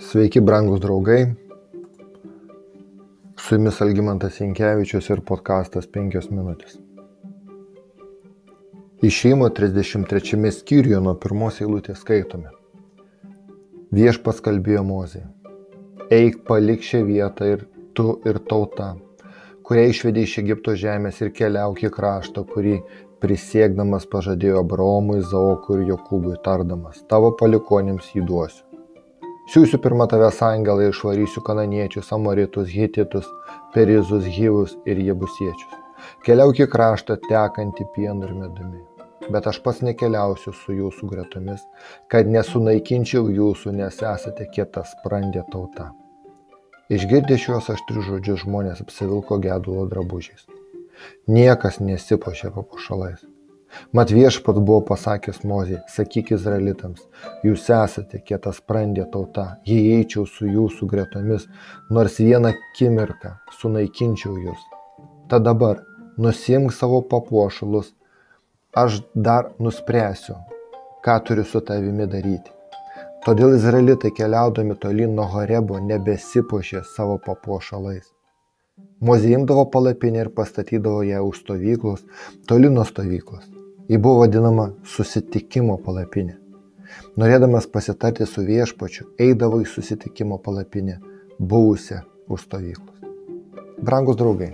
Sveiki, brangus draugai. Su jumis Algymantas Inkevičius ir podkastas 5 minutės. Išėjimo 33 skyriuje nuo pirmos eilutės skaitome. Viešpas kalbėjo Mozė. Eik palik šią vietą ir tu ir tauta, kurią išvedė iš Egipto žemės ir keliauk į kraštą, kurį prisiekdamas pažadėjo Abraomui, Zaokui ir Jokūbui, tardamas, tavo palikonėms jį duosiu. Siūsiu pirmą tavęs angelą ir išvarysiu kananiečius, amoritus, hititus, perizus, gyvus ir jebusiečius. Keliauk į kraštą tekantį pienu ir medumi. Bet aš pats nekeliausiu su jūsų gretomis, kad nesunaikinčiau jūsų, nes esate kieta sprandė tauta. Išgirdę šiuos aštrius žodžius žmonės apsivilko gedulo drabužiais. Niekas nesipošė papušalais. Mat viešpat buvo pasakęs Mozė, sakyk izraelitams, jūs esate kieta sprandė tauta, jei eičiau su jūsų gretomis, nors vieną akimirką sunaikinčiau jūs. Tad dabar nusimk savo papuošalus, aš dar nuspręsiu, ką turiu su tavimi daryti. Todėl izraelitai keliaudami tolyn nuo Horebo nebesipošė savo papuošalais. Mozė imdavo palapinę ir pastatydavo ją už stovyklos, toli nuo stovyklos. Ji buvo vadinama susitikimo palapinė. Norėdamas pasitarti su viešpačiu, eidavo į susitikimo palapinę, buvusią už stovyklos. Brangus draugai,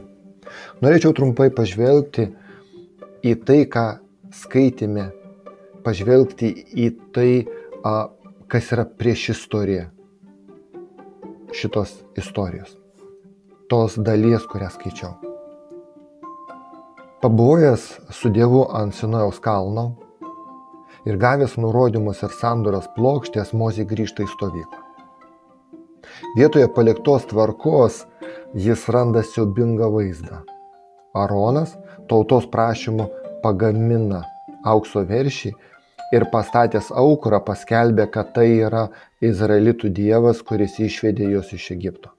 norėčiau trumpai pažvelgti į tai, ką skaitėme, pažvelgti į tai, kas yra prieš istoriją šitos istorijos, tos dalies, kurią skaičiau. Pabuvojęs su Dievu ant Sinojaus kalno ir gavęs nurodymus ir sandoros plokštės, Mozė grįžta į stovyklą. Vietoje paliktos tvarkos jis randa siubingą vaizdą. Aronas tautos prašymu pagamina aukso veršį ir pastatęs aukurą paskelbė, kad tai yra Izraelitų dievas, kuris išvedė juos iš Egipto.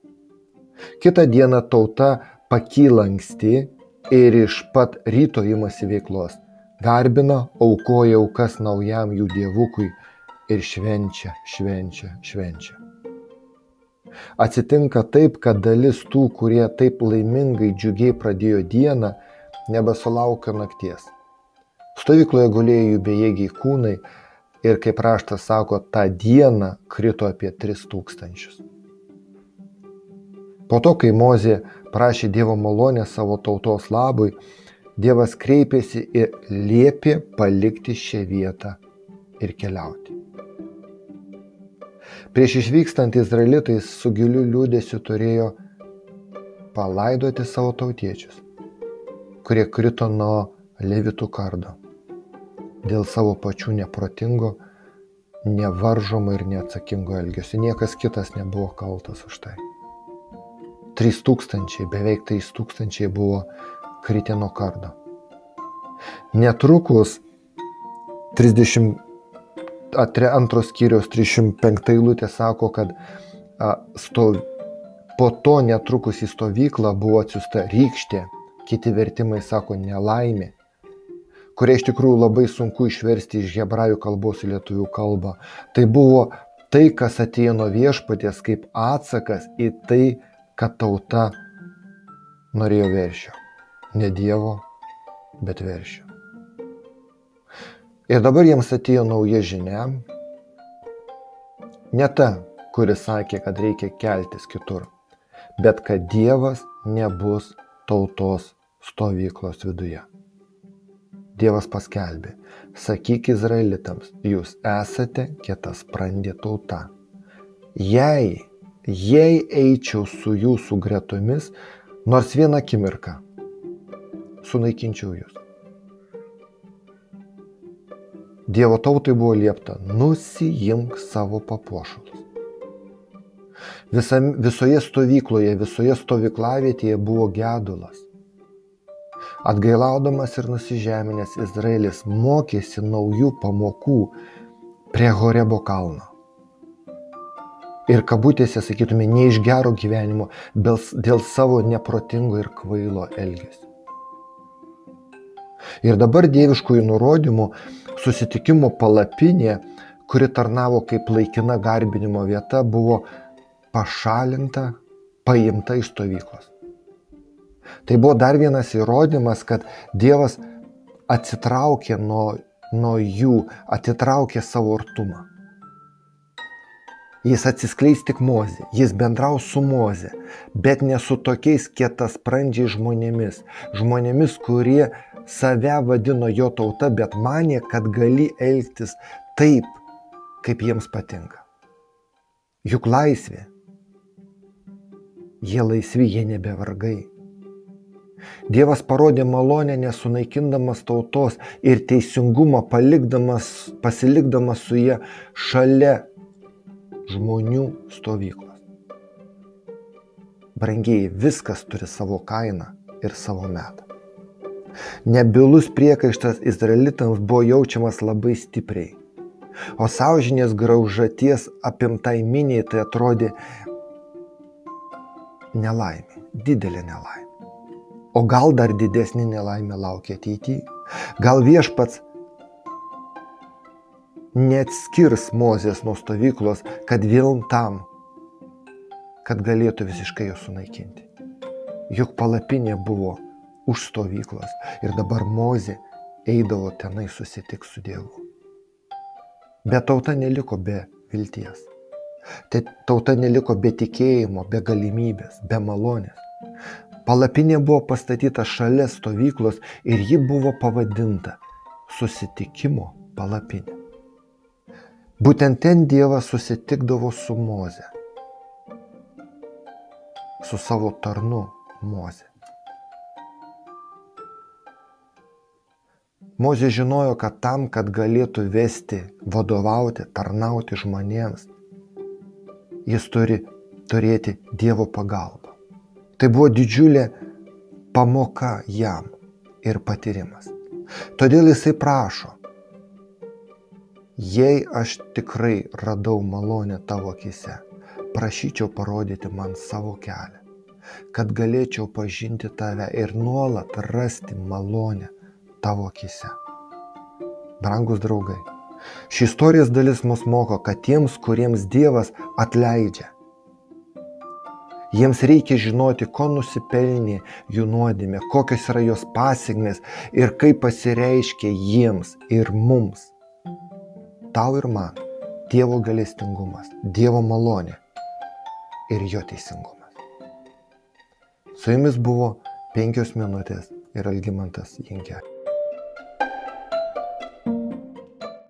Kita diena tauta pakyla anksti ir iš pat ryto imasi veiklos. Garbina, aukoja aukas naujam jų dievukui ir švenčia, švenčia, švenčia. Atsitinka taip, kad dalis tų, kurie taip laimingai, džiugiai pradėjo dieną, nebesulaukia nakties. Stovykloje gulėjo jų bejėgiai kūnai ir, kaip raštas sako, tą dieną krito apie 3000. Po to, kai Mozė prašė Dievo malonės savo tautos labui, Dievas kreipėsi ir liepė palikti šią vietą ir keliauti. Prieš išvykstant izraelitai su giliu liūdėsiu turėjo palaidoti savo tautiečius, kurie krito nuo levitų kardo dėl savo pačių neprotingo, nevaržomo ir neatsakingo elgesio. Niekas kitas nebuvo kaltas už tai. 3000, beveik 3000 buvo kritę nuo kardo. Netrukus 32 skyriaus 305 eilutė sako, kad a, stov, po to netrukus į stovyklą buvo atsiusta rykštė, kiti vertimai sako nelaimė, kurią iš tikrųjų labai sunku išversti iš hebrajų kalbos į lietuvių kalbą. Tai buvo tai, kas atėjo nuo viešpaties kaip atsakas į tai, kad tauta norėjo veršio. Ne Dievo, bet veršio. Ir dabar jiems atėjo nauja žinia. Ne ta, kuris sakė, kad reikia keltis kitur, bet kad Dievas nebus tautos stovyklos viduje. Dievas paskelbė, sakyk izraelitams, jūs esate kietas sprandė tauta. Jei jei eičiau su jūsų gretomis nors vieną akimirką, sunaikinčiau jūs. Dievo tautai buvo liepta, nusijimk savo papuošalus. Visa, visoje stovykloje, visoje stovyklavietėje buvo gedulas. Atgailaudamas ir nusižeminęs Izraelis mokėsi naujų pamokų prie Horebo kalno ir kabutėse sakytume ne iš gero gyvenimo, dėl savo neprotingo ir kvailo elgesio. Ir dabar dieviškųjų nurodymų susitikimo palapinė, kuri tarnavo kaip laikina garbinimo vieta, buvo pašalinta, paimta iš stovyklos. Tai buvo dar vienas įrodymas, kad Dievas atsitraukė nuo, nuo jų, atitraukė savo artumą. Jis atsiskleis tik mozė, jis bendraus su mozė, bet ne su tokiais kietas prandžiai žmonėmis, žmonėmis, kurie save vadino jo tauta, bet manė, kad gali elgtis taip, kaip jiems patinka. Juk laisvė. Jie laisvi, jie nebe vargai. Dievas parodė malonę nesunaikindamas tautos ir teisingumą palikdamas, pasilikdamas su jie šalia žmonių stovyklos. Brangiai, viskas turi savo kainą ir savo metą. Nebilus priekaištas izraelitams buvo jaučiamas labai stipriai. O sąžinės graužaties apimtai miniai tai atrodė nelaimė, didelė nelaimė. O gal dar didesnė nelaimė laukia ateityje. Gal viešpats neatskirs Mozės nuo stovyklos, kad vėl tam, kad galėtų visiškai jo sunaikinti. Juk palapinė buvo už stovyklos ir dabar Mozė eidavo tenai susitik su Dievu. Bet tauta neliko be vilties. Tai tauta neliko be tikėjimo, be galimybės, be malonės. Palapinė buvo pastatyta šalia stovyklos ir ji buvo pavadinta susitikimo palapinė. Būtent ten Dievas susitikdavo su Moze, su savo tarnu Moze. Mozė žinojo, kad tam, kad galėtų vesti, vadovauti, tarnauti žmonėms, jis turi turėti Dievo pagalbą. Tai buvo didžiulė pamoka jam ir patyrimas. Todėl jisai prašo, Jei aš tikrai radau malonę tavo akise, prašyčiau parodyti man savo kelią, kad galėčiau pažinti tave ir nuolat rasti malonę tavo akise. Brangus draugai, ši istorijos dalis mus moko, kad tiems, kuriems Dievas atleidžia, Jiems reikia žinoti, ko nusipelnė jų nuodėmė, kokios yra jos pasiekmes ir kaip pasireiškia jiems ir mums tau ir man Dievo galestingumas, Dievo malonė ir jo teisingumas. Su jumis buvo penkios minutės ir Algymantas Jinkė.